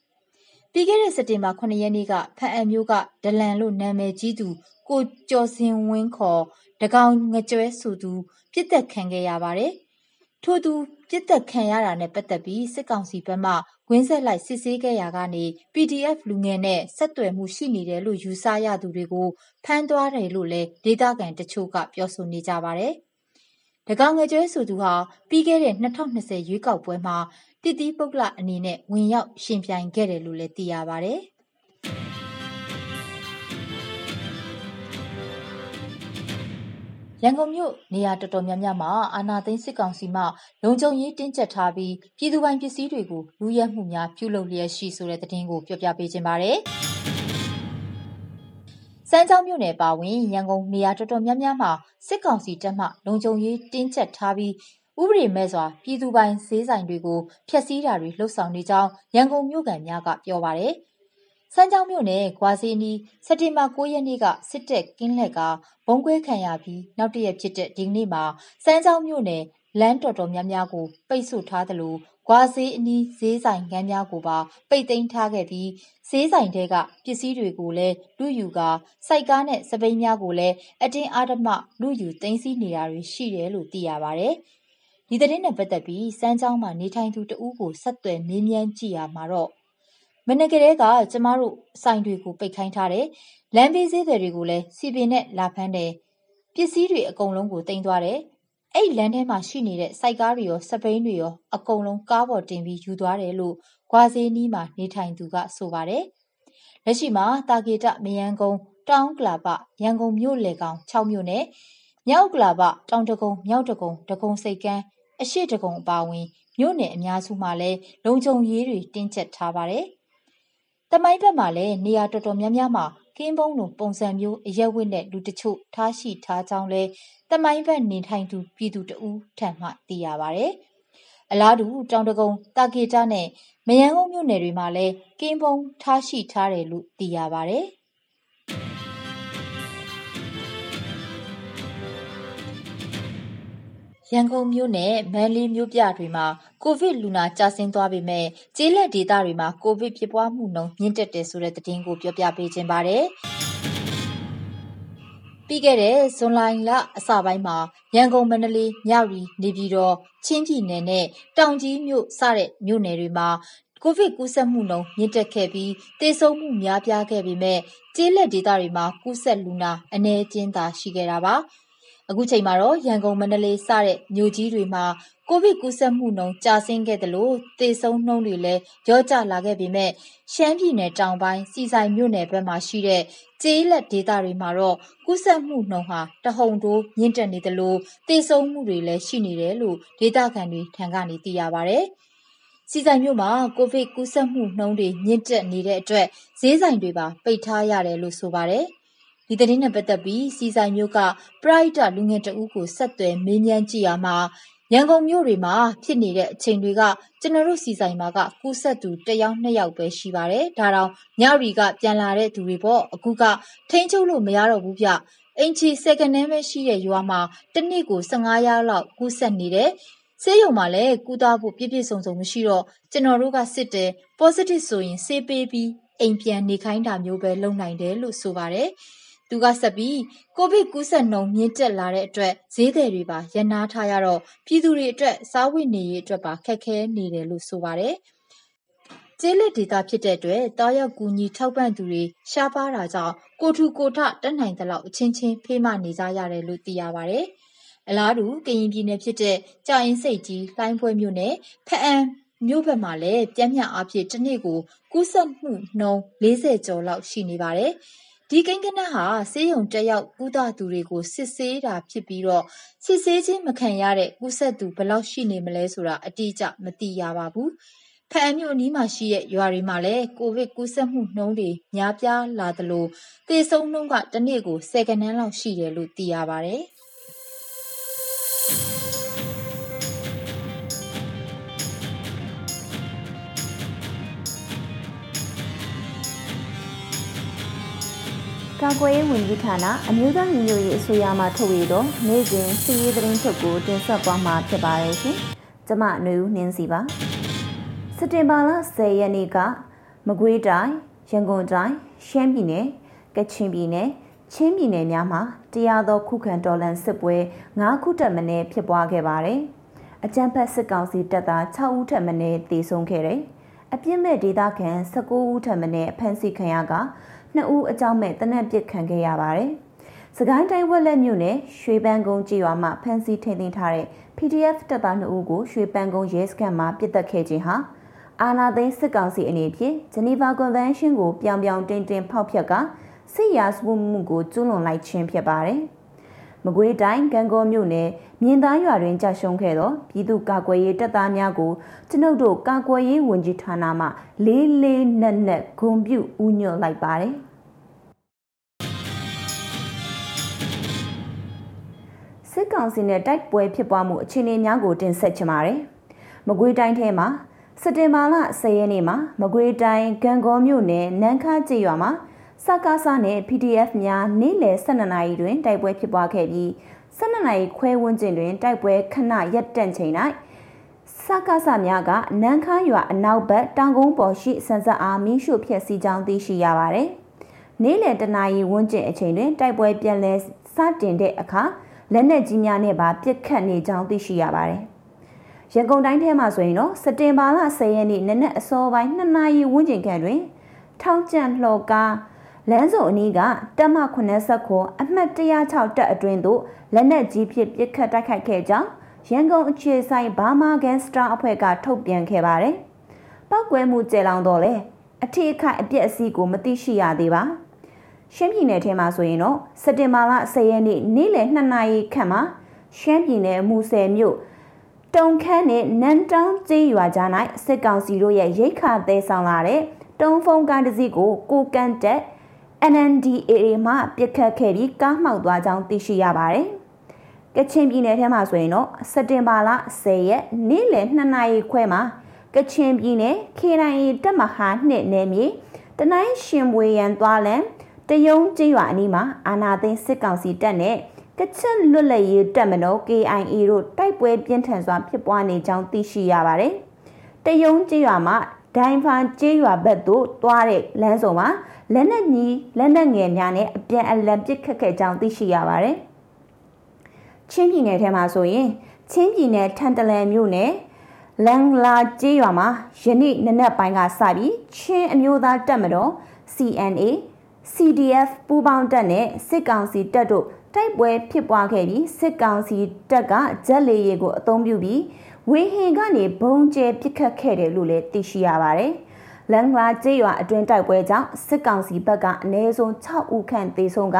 ပြီးခဲ့တဲ့စက်တင်ဘာ9ရက်နေ့ကဖအံမျိုးကဒလန်လို့နာမည်ကြီးသူ ကိုကျော်စင်ဝင်းခေါ်တကောင်ငကြွဲဆိုသူပြစ်သက်ခံခဲ့ရပါတယ်။ထို့သူပြစ်သက်ခံရတာနဲ့ပတ်သက်ပြီးစစ်ကောင်စီဘက်မှဝင်းဆက်လိုက်စစ်ဆေးခဲ့ရာကနေ PDF လူငယ်နဲ့ဆက်သွယ်မှုရှိနေတယ်လို့ယူဆရသူတွေကိုဖမ်းသွားတယ်လို့လည်းဒေသခံတချို့ကပြောဆိုနေကြပါတယ်။ တကောင်ငကြွဲဆိုသူဟာပြီးခဲ့တဲ့2020ရွေးကောက်ပွဲမှာတည်တည်ပုဂ္ဂလအနေနဲ့ဝင်ရောက်ရှင်ပြိုင်ခဲ့တယ်လို့လည်းသိရပါတယ်။ရရန်ကုန်မြို့နေရာတော်တော်များများမှာအာဏာသိမ်းစစ်ကောင်စီမှလုံခြုံရေးတင်းကျပ်ထားပြီးပြည်သူပိုင်ပစ္စည်းတွေကိုလူရဲမှုများပြုလုပ်လျက်ရှိဆိုတဲ့သတင်းကိုပြောပြပေးခြင်းပါတယ်။ စမ်းချောင်းမြို့နယ်ပါဝင် ရန်ကုန်နေရာတော်တော်များများမှာ စစ်ကောင်စီတပ်မှ လုံခြုံရေးတင်းကျပ်ထားပြီး ဥပဒေမဲ့စွာ ပြည်သူပိုင်ဈေးဆိုင်တွေကို ဖျက်ဆီးတာတွေလှုပ်ဆောင်နေကြောင်း ရန်ကုန်မြို့ကန်များက ပြောပါတယ်။စမ်းချောင်းမြို့နယ် ဂွာဈေးအနီး စက်တင်ဘာ ၉ ရက်နေ့က စစ်တပ်ကင်းလှည့်ကာဗုံးခွဲခံရပြီး နောက်တရက်ဖြစ်တဲ့ ဒီကနေ့မှာ စမ်းချောင်းမြို့နယ် လမ်းတော်တော်များများကို ပိတ်ဆို့ထားသလိုဂွာဈေးအနီးဈေးဆိုင်ခန်းများကိုပါပိတ်သိမ်းထားခဲ့ပြီးဈေးဆိုင်ထဲကပစ္စည်းတွေကိုလည်းလုယူကာဆိုက်ကားနဲ့စက်ဘီးများကိုလည်းအတင်းအဓမ္မလုယူသိမ်းဆည်းနေတာတွေရှိတယ်လို့သိရပါတယ်။ဒီသတင်းနဲ့ပတ်သက်ပြီးစမ်းချောင်းမှာနေထိုင်သူတဦးကိုဆက်သွယ်မေးမြန်းကြည့်ရာမှာတော့မနက်ကတည်းကကျမတို့ဆိုင်တွေကိုပိတ်ခိုင်းထားတယ်။လမ်းဘေးဈေးသည်တွေကိုလည်းစည်ပင်နဲ့လာဖမ်းတယ်။ပစ္စည်းတွေအကုန်လုံးကိုသိမ်းသွားတယ်။ အဲ့လမ်းထဲမှာရှိနေတဲ့စိုက်ကားတွေရောစပိန်တွေရောအကုန်လုံးကားပေါ်တင်ပြီးယူသွားတယ်လို့ဂွာဈေးနီးမှာနေထိုင်သူကဆိုပါတယ်။လက်ရှိမှာတာဂေတမယန်းကုန်းတောင်ကလာပရန်ကုန်မြို့လေကောင်6မြို့နယ်မြောက်ကလာပတောင်တကုံမြောက်တကုံတကုံစိတ်ကန်းအရှိတကုံအပါဝင်မြို့နယ်အများစုမှာလည်းလုံခြုံရေးတွေတင်းကျပ်ထားပါတယ်။တမိုင်းဘက်မှာလည်းနေရာတော်တော်များများမှာ ကင်းဘုံလိုပုံစံမျိုးအရက်ဝတ်နဲ့လူတချို့ထားရှိထားကြောင်းလဲတမိုင်းဘက်နေထိုင်သူပြည်သူတဦးထံမှသိရပါဗျ။အလားတူတောင်တကုံတာကေတာနဲ့မယန်းကုန်းမြို့နယ်တွေမှာလည်းကင်းဘုံထားရှိထားတယ်လို့သိရပါဗျ။ရန်ကုန်မြို့နဲ့မန္တလေးမြို့ပြတွေမှာ ကိုဗစ်လူနာကျဆင်းသွားပေမဲ့ ကျေးလက်ဒေသတွေမှာ ကိုဗစ်ဖြစ်ပွားမှုနှုန်း မြင့်တက်တယ်ဆိုတဲ့သတင်းကို ပြောပြပေးခြင်းပါတယ်။ပြီးခဲ့တဲ့ ဇွန်လလအစပိုင်းမှာ ရန်ကုန် မန္တလေး မြရီနေပြည်တော် ချင်းပြည်နယ်နဲ့ တောင်ကြီးမြို့ စတဲ့မြို့နယ်တွေမှာ ကိုဗစ်ကူးစက်မှုနှုန်းမြင့်တက်ခဲ့ပြီး သေဆုံးမှုများပြားခဲ့ပေမဲ့ ကျေးလက်ဒေသတွေမှာ ကူးစက်လူနာ အနည်းအကျဉ်းသာ ရှိခဲ့တာပါ။ အခုချိန်မှာတော့ရန်ကုန်မန္တလေးစတဲ့မြို့ကြီးတွေမှာကိုဗစ်ကူးစက်မှုနှုန်းကျဆင်းခဲ့တယ်လို့သေဆုံးနှုန်းတွေလည်းရော့ကျလာခဲ့ပေမဲ့ရှမ်းပြည်နယ်တောင်ပိုင်းစီဆိုင်မြို့နယ်ဘက်မှာရှိတဲ့ကျေးလက်ဒေသတွေမှာတော့ကူးစက်မှုနှုန်းဟာတဟုန်တိုးမြင့်တက်နေတယ်လို့သေဆုံးမှုတွေလည်းရှိနေတယ်လို့ဒေသခံတွေထံကနေသိရပါဗျ။စီဆိုင်မြို့မှာကိုဗစ်ကူးစက်မှုနှုန်းတွေမြင့်တက်နေတဲ့အတွက်ဈေးဆိုင်တွေပါပိတ်ထားရတယ်လို့ဆိုပါတယ်။ ဒီသတင်းနဲ့ပတ်သက်ပြီးစီဆိုင်မျိုးကပရိုက်တာလူငယ်တဦးကိုဆက်သွယ်မေးမြန်းကြည့်ရမှာရန်ကုန်မြို့တွေမှာဖြစ်နေတဲ့အချိန်တွေကကျွန်တော်တို့စီဆိုင်မှာကကူးဆက်သူတယောက်နှစ်ယောက်ပဲရှိပါတယ်ဒါတောင်ညရီကပြန်လာတဲ့သူတွေပေါ့အခုကထိန်းချုပ်လို့မရတော့ဘူးဗျအင်ချီစက္ကနန်းပဲရှိတဲ့ရွာမှာတစ်နေ့ကို15ရာလောက်ကူးဆက်နေတယ်ဆေးရုံမှာလည်းကုသဖို့ပြည့်ပြည့်စုံစုံမရှိတော့ကျွန်တော်တို့ကစစ်တယ် positive ဆိုရင်ဆေးပေးပြီးအိမ်ပြန်နေခိုင်းတာမျိုးပဲလုပ်နိုင်တယ်လို့ဆိုပါတယ်။ သူကဆက်ပြီးကိုဗစ်ကူးစက်နှုန်းမြင့်တက်လာတဲ့အတွက်ဈေးသည်တွေပါရန်နာထားရတော့ပြည်သူတွေအတွက်စားဝတ်နေရေးအတွက်ပါခက်ခဲနေတယ်လို့ဆိုပါတယ်။ကျေးလက်ဒေသဖြစ်တဲ့အတွက်တားရောက်ကူညီထောက်ပံ့သူတွေရှားပါးတာကြောင့်ကိုထူကိုထတက်နိုင်သလောက်အချင်းချင်းဖေးမနေကြရတယ်လို့သိရပါတယ်။အလားတူကရင်ပြည်နယ်ဖြစ်တဲ့ကြာအင်းစိတ်ကြီးလှိုင်းပွဲမြို့နယ်ဖအံမြို့ဘက်မှာလည်းပြင်းပြအဖြစ်တစ်နေ့ကိုကူးစက်မှုနှုန်း40ကျော်လောက်ရှိနေပါတယ်။ ဒီကိန်းဂဏန်းဟာ ဆေးရုံတက်ရောက်ကုသသူတွေကို စစ်ဆေးတာဖြစ်ပြီးတော့ စစ်ဆေးခြင်းမခံရတဲ့ ကူးစက်သူဘယ်လောက်ရှိနေမလဲဆိုတာ အတိအကျ မသိရပါဘူး။ဖအံမြို့အနီးမှာရှိတဲ့ ရွာတွေမှာလည်း ကိုဗစ်ကူးစက်မှုနှုန်းတွေ များပြားလာသလို သေဆုံးနှုန်းကတစ်နေ့ကို10ကနန်းလောက်ရှိတယ်လို့ သိရပါတယ်။ ကာကွယ်ရေးဝန်ကြီးဌာနအမျိုးသားညီညွတ်ရေးအစိုးရမှထုတ်ဝေသောနေ့စဉ်စီးရေးသတင်းချုပ်ကိုတင်ဆက်သွားမှာဖြစ်ပါတယ်ရှင်။ကျမຫນွေဦးနှင်းစီပါ။စက်တင်ဘာလ10ရက်နေ့ကမကွေးတိုင်းရန်ကုန်တိုင်းရှမ်းပြည်နယ်ကချင်ပြည်နယ်ချင်းပြည်နယ်များမှာတရားသောခုခံတော်လှန်စစ်ပွဲ9ခုတက်မင်းဖြစ်ပွားခဲ့ပါတယ်။အကြံဖက်စစ်ကောင်စီတပ်သား6ဦးထက်မင်းတေဆုံးခဲ့တယ်။အပြစ်မဲ့ဒေသခံ19ဦးထက်မင်းအဖမ်းဆီးခံရက နှစ်ဦးအကြောင်းမဲ့တနက်ပစ်ခံခဲ့ရပါတယ်။စကိုင်းတိုင်းဝက်လက်မြို့နယ်ရွှေပန်းကုန်းကြေးရွာမှာဖမ်းဆီးထိန်းသိမ်းထားတဲ့ PDF တပ်သား2ဦးကိုရွှေပန်းကုန်းရဲစခန်းမှာပြစ်တက်ခဲ့ခြင်းဟာအာနာသိန်းစစ်ကောင်စီအနေဖြင့်ဂျနီဗာကွန်ဗင်းရှင်းကိုပြောင်ပြောင်တင်းတင်းဖောက်ဖျက်ကစစ်ရာဇဝတ်မှုကိုကျူးလွန်လိုက်ခြင်းဖြစ်ပါတယ်။ မကွေးတိုင်းကံကောမြို့နယ်မြင်းသားရွာတွင်ကြာရှုံးခဲ့သောပြည်သူ့ကာကွယ်ရေးတပ်သားများကိုကျွန်ုပ်တို့ကာကွယ်ရေးဝန်ကြီးဌာနမှလေးလေးနက်နက်ဂုဏ်ပြုဥညွှတ်လိုက်ပါတယ်စစ်ကောင်စီနဲ့တိုက်ပွဲဖြစ်ပွားမှုအခြေအနေများကိုတင်ဆက်ချင်ပါတယ်။မကွေးတိုင်းထဲမှာစက်တင်ဘာလ10ရက်နေ့မှာမကွေးတိုင်းဂံကောမြို့နယ်နန်းခါကျေးရွာမှာ စကားစားနဲ့ PDF များနေ့လယ်12နာရီတွင်တိုက်ပွဲဖြစ်ပွားခဲ့ပြီး12နာရီခွဲဝန်းကျင်တွင်တိုက်ပွဲခဏရပ်တန့်ချိန်၌စကားစားများကနန်းခါရွာအနောက်ဘက်တောင်ကုန်းပေါ်ရှိစံဆက်အားမီးရှို့ဖျက်ဆီးကြောင်းသိရှိရပါတယ်။နေ့လယ်တနာရီဝန်းကျင်အချိန်တွင်တိုက်ပွဲပြန်လည်စတင်တဲ့အခါလက်နက်ကြီးများနဲ့ပါပစ်ခတ်နေကြောင်းသိရှိရပါတယ်။ရန်ကုန်တိုင်းထဲမှာဆိုရင်တော့စက်တင်ဘာလ10ရက်နေ့နနက်အစောပိုင်း2နာရီဝန်းကျင်ခန့်တွင်ထောင်ကျန်လှော်ကား လမ်းစုံအနီးကတပ်မ89အမှတ်106တပ်အတွင်းသို့လက်နက်ကြီးဖြင့်ပစ်ခတ်တိုက်ခိုက်ခဲ့ကြောင်းရန်ကုန်အခြေဆိုင်ဘာမာဂန်စတာအဖွဲ့ကထုတ်ပြန်ခဲ့ပါတယ်။ပောက်ကွဲမှုကျဲလောင်တော့လေအထီးအခိုက်အပြက်အစီးကိုမသိရှိရသေးပါ။ရှမ်းပြည်နယ်ထဲမှာဆိုရင်တော့စက်တင်ဘာလ10ရက်နေ့နေ့လယ်2နာရီခန့်မှာရှမ်းပြည်နယ်မူဆယ်မြို့တုံခန်းနဲ့နန်တောင်းကျေးရွာကြား၌စစ်ကောင်စီတို့ရဲ့ရိတ်ခါသေးဆောင်လာတဲ့တုံးဖုံကားတစ်စီးကိုကိုကန်တက် NNDAA မှပြစ်ခတ်ခဲ့ပြီးကားမှောက်သွားကြောင်းသိရှိရပါတယ်။ကချင်ပြည်နယ်ထဲမှာဆိုရင်တော့စက်တင်ဘာလ10ရက်နေ့လယ်2နာရီခွဲမှာကချင်ပြည်နယ် KNI တပ်မဟာနှစ်နယ်မြေတနိုင်းရှင်ဘွေရန်သွားလန်တယုံကျေးရွာအနီးမှာအာနာသိန်းစစ်ကောင်စီတပ်နဲ့ကချင်လွတ်လပ်ရေးတပ်မတော် KIA တို့တိုက်ပွဲပြင်းထန်စွာဖြစ်ပွားနေကြောင်းသိရှိရပါတယ်။တယုံကျေးရွာမှာ ဒိုင်ဖန်ကျေးရွာဘက်သို့တွားတဲ့လမ်းဆောင်မှာလက်နက်ကြီးလက်နက်ငယ်များနဲ့အပြန်အလှန်ပစ်ခတ်ခဲ့ကြောင်းသိရှိရပါတယ်။ချင်းပြည်နယ်ထဲမှာဆိုရင်ချင်းပြည်နယ်ထန်တလန်မြို့နယ်လန်လာကျေးရွာမှာယနေ့နနက်ပိုင်းကစပြီးချင်းအမျိုးသားတပ်မတော် CNA CDF ပူးပေါင်းတပ်နဲ့စစ်ကောင်စီတပ်တို့တိုက်ပွဲဖြစ်ပွားခဲ့ပြီးစစ်ကောင်စီတပ်ကဂျက်လေယာဉ်ကိုအသုံးပြုပြီး ဝေဟင်ကနေဘုံကျဲပစ်ခတ်ခဲ့တယ်လို့လည်းသိရှိရပါတယ်။လန်ဂလာကျေးရွာအတွင်းတိုက်ပွဲကြောင့်စစ်ကောင်စီဘက်ကအနည်းဆုံး6ဦးခန့်သေဆုံးက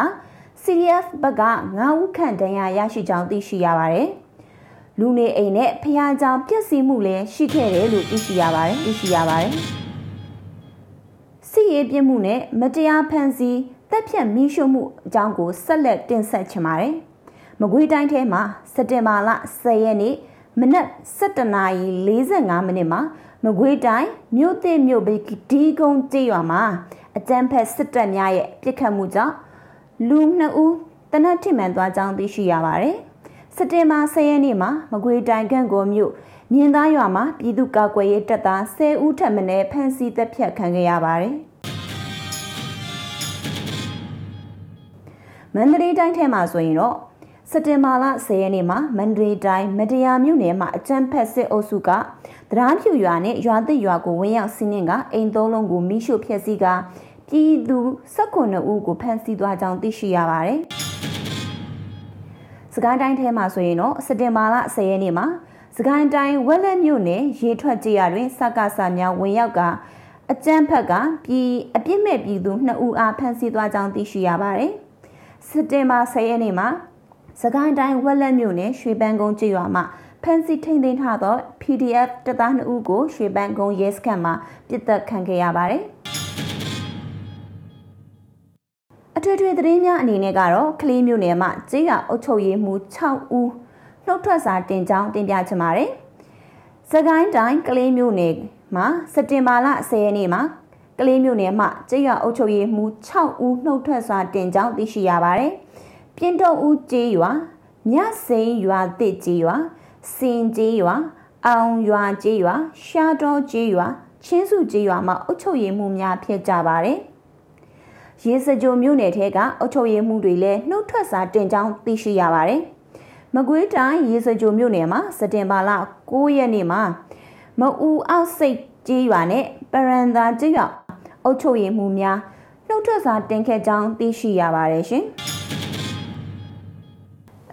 CDF ဘက်က9ဦးခန့်ဒဏ်ရာရရှိကြောင်းသိရှိရပါတယ်။လူနေအိမ်နဲ့ဖျားကြောင်ပြက်စီးမှုလည်းရှိခဲ့တယ်လို့သိရှိရပါတယ်သိရှိရပါတယ်။စစ်ရေးပြစ်မှုနဲ့မတရားဖန်ဆီးတက်ဖြတ်မီးရှို့မှုအကြောင်းကိုဆက်လက်တင်ဆက်ချင်ပါတယ်။မကွေးတိုင်းထဲမှာစက်တင်ဘာလ10ရက်နေ့ မနက်7:45မိနစ်မှာမကွေးတိုင်းမြို့သစ်မြို့ဘေးဒီကုန်းကျေးရွာမှာအကြမ်းဖက်စစ်တပ်များရဲ့ပြစ်ခတ်မှုကြောင့်လူ2ဦးတနက်ထိမှန်သွားကြောင်းသိရှိရပါတယ်။စက်တင်ဘာ10ရက်နေ့မှာမကွေးတိုင်းကန့်ကိုမြို့မြင်းသားရွာမှာပြည်သူ့ကာကွယ်ရေးတပ်သား10ဦးထပ်မံဖမ်းဆီးတပ်ဖြတ်ခံခဲ့ရပါတယ်။မန္တလေးတိုင်းထဲမှာဆိုရင်တော့ စက်တင်ဘာလ10ရက်နေ့မှာမန္တလေးတိုင်းမတရားမြို့နယ်မှာအကြမ်းဖက်စစ်အုပ်စုကတရားဖြူရွာနဲ့ရွာသစ်ရွာကိုဝင်ရောက်စီးနင်းကအိမ်သုံးလုံးကိုမိရှို့ဖျက်ဆီးကပြည်သူ19ဦးကိုဖမ်းဆီးသွားကြောင်းသိရှိရပါတယ်။စကိုင်းတိုင်းထဲမှာဆိုရင်တော့စက်တင်ဘာလ10ရက်နေ့မှာစကိုင်းတိုင်းဝက်လက်မြို့နယ်ရေထွက်ကြေးရတွင်စကားစာများဝင်ရောက်ကအကြမ်းဖက်ကပြည်အပြစ်မဲ့ပြည်သူ2ဦးအားဖမ်းဆီးသွားကြောင်းသိရှိရပါတယ်။စက်တင်ဘာ10ရက်နေ့မှာ စကိုင်းတိုင်းဝက်လက်မြို့နယ်ရွှေပန်းကုန်းကျေးရွာမှာဖမ်းဆီးထိန်းသိမ်းထားသော PDF တပ်သား2ဦးကိုရွှေပန်းကုန်းရဲစခန်းမှာပြစ်ဒဏ်ခံခဲ့ရပါတယ်။အထွေထွေသတင်းများအနေနဲ့ကတော့ကလေးမျိုးနယ်မှာကျေးရွာအုပ်ချုပ်ရေးမှူး6ဦးနှုတ်ထွက်စာတင်ကြောင်းတင်ပြချင်ပါတယ်။စကိုင်းတိုင်းကလေးမျိုးနယ်မှာစက်တင်ဘာလ10ရက်နေ့မှာကလေးမျိုးနယ်မှကျေးရွာအုပ်ချုပ်ရေးမှူး6ဦးနှုတ်ထွက်စာတင်ကြောင်းသိရှိရပါတယ်။ ပြင်းတုံဦးကျေးရွာမြစိန်ရွာတစ်ကျေးရွာစင်ကျေးရွာအောင်ရွာကျေးရွာရှာတော်ကျေးရွာချင်းစုကျေးရွာမှာအုပ်ချုပ်ရေးမှူးများဖြစ်ကြပါတယ်။ရေစကြိုမြို့နယ်ထဲကအုပ်ချုပ်ရေးမှူးတွေလည်းနှုတ်ထွက်စာတင်ကြောင်းသိရှိရပါတယ်။မကွေးတိုင်းရေစကြိုမြို့နယ်မှာစက်တင်ဘာလ9ရက်နေ့မှာမအူအောက်စိတ်ကျေးရွာနဲ့ပရန်သာကျေးရွာအုပ်ချုပ်ရေးမှူးများနှုတ်ထွက်စာတင်ခဲ့ကြောင်းသိရှိရပါတယ်ရှင်။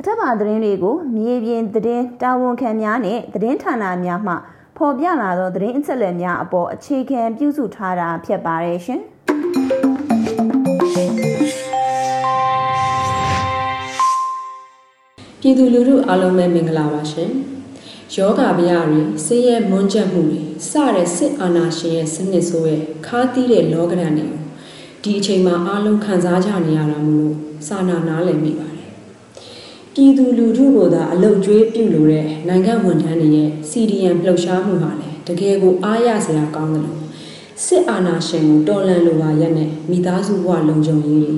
အထက်ပါသတင်းတွေကိုမြေပြင်သတင်းတာဝန်ခံများနဲ့သတင်းဌာနများမှဖော်ပြလာသောသတင်းအချက်အလက်များအပေါ်အခြေခံပြုစုထားတာဖြစ်ပါတယ်ရှင်။ပြည်သူလူထုအားလုံးပဲမင်္ဂလာပါရှင်ယောဂဗျာတွေဆင်းရဲမွန်းကျပ်မှုတွေစတဲ့စစ်အာဏာရှင်ရဲ့စနစ်ဆိုးရဲ့ခါးသီးတဲ့လောကဓာတ်တွေကိုဒီအချိန်မှာအားလုံးခံစားကြနေရတာမို့လို့စာနာနားလည်မိပါတယ် ပြည်သူလူထုကိုသာအလုတ်ကျွေးပြုလို့တဲ့နိုင်ငံဝန်ထမ်းတွေရဲ့ CDM လှုပ်ရှားမှုဟာလည်းတကယ်ကိုအားရစရာကောင်းတယ်လို့စစ်အာဏာရှင်ကိုတော်လှန်လိုပါရက်နဲ့မိသားစုဘဝလုံခြုံရေးတွေ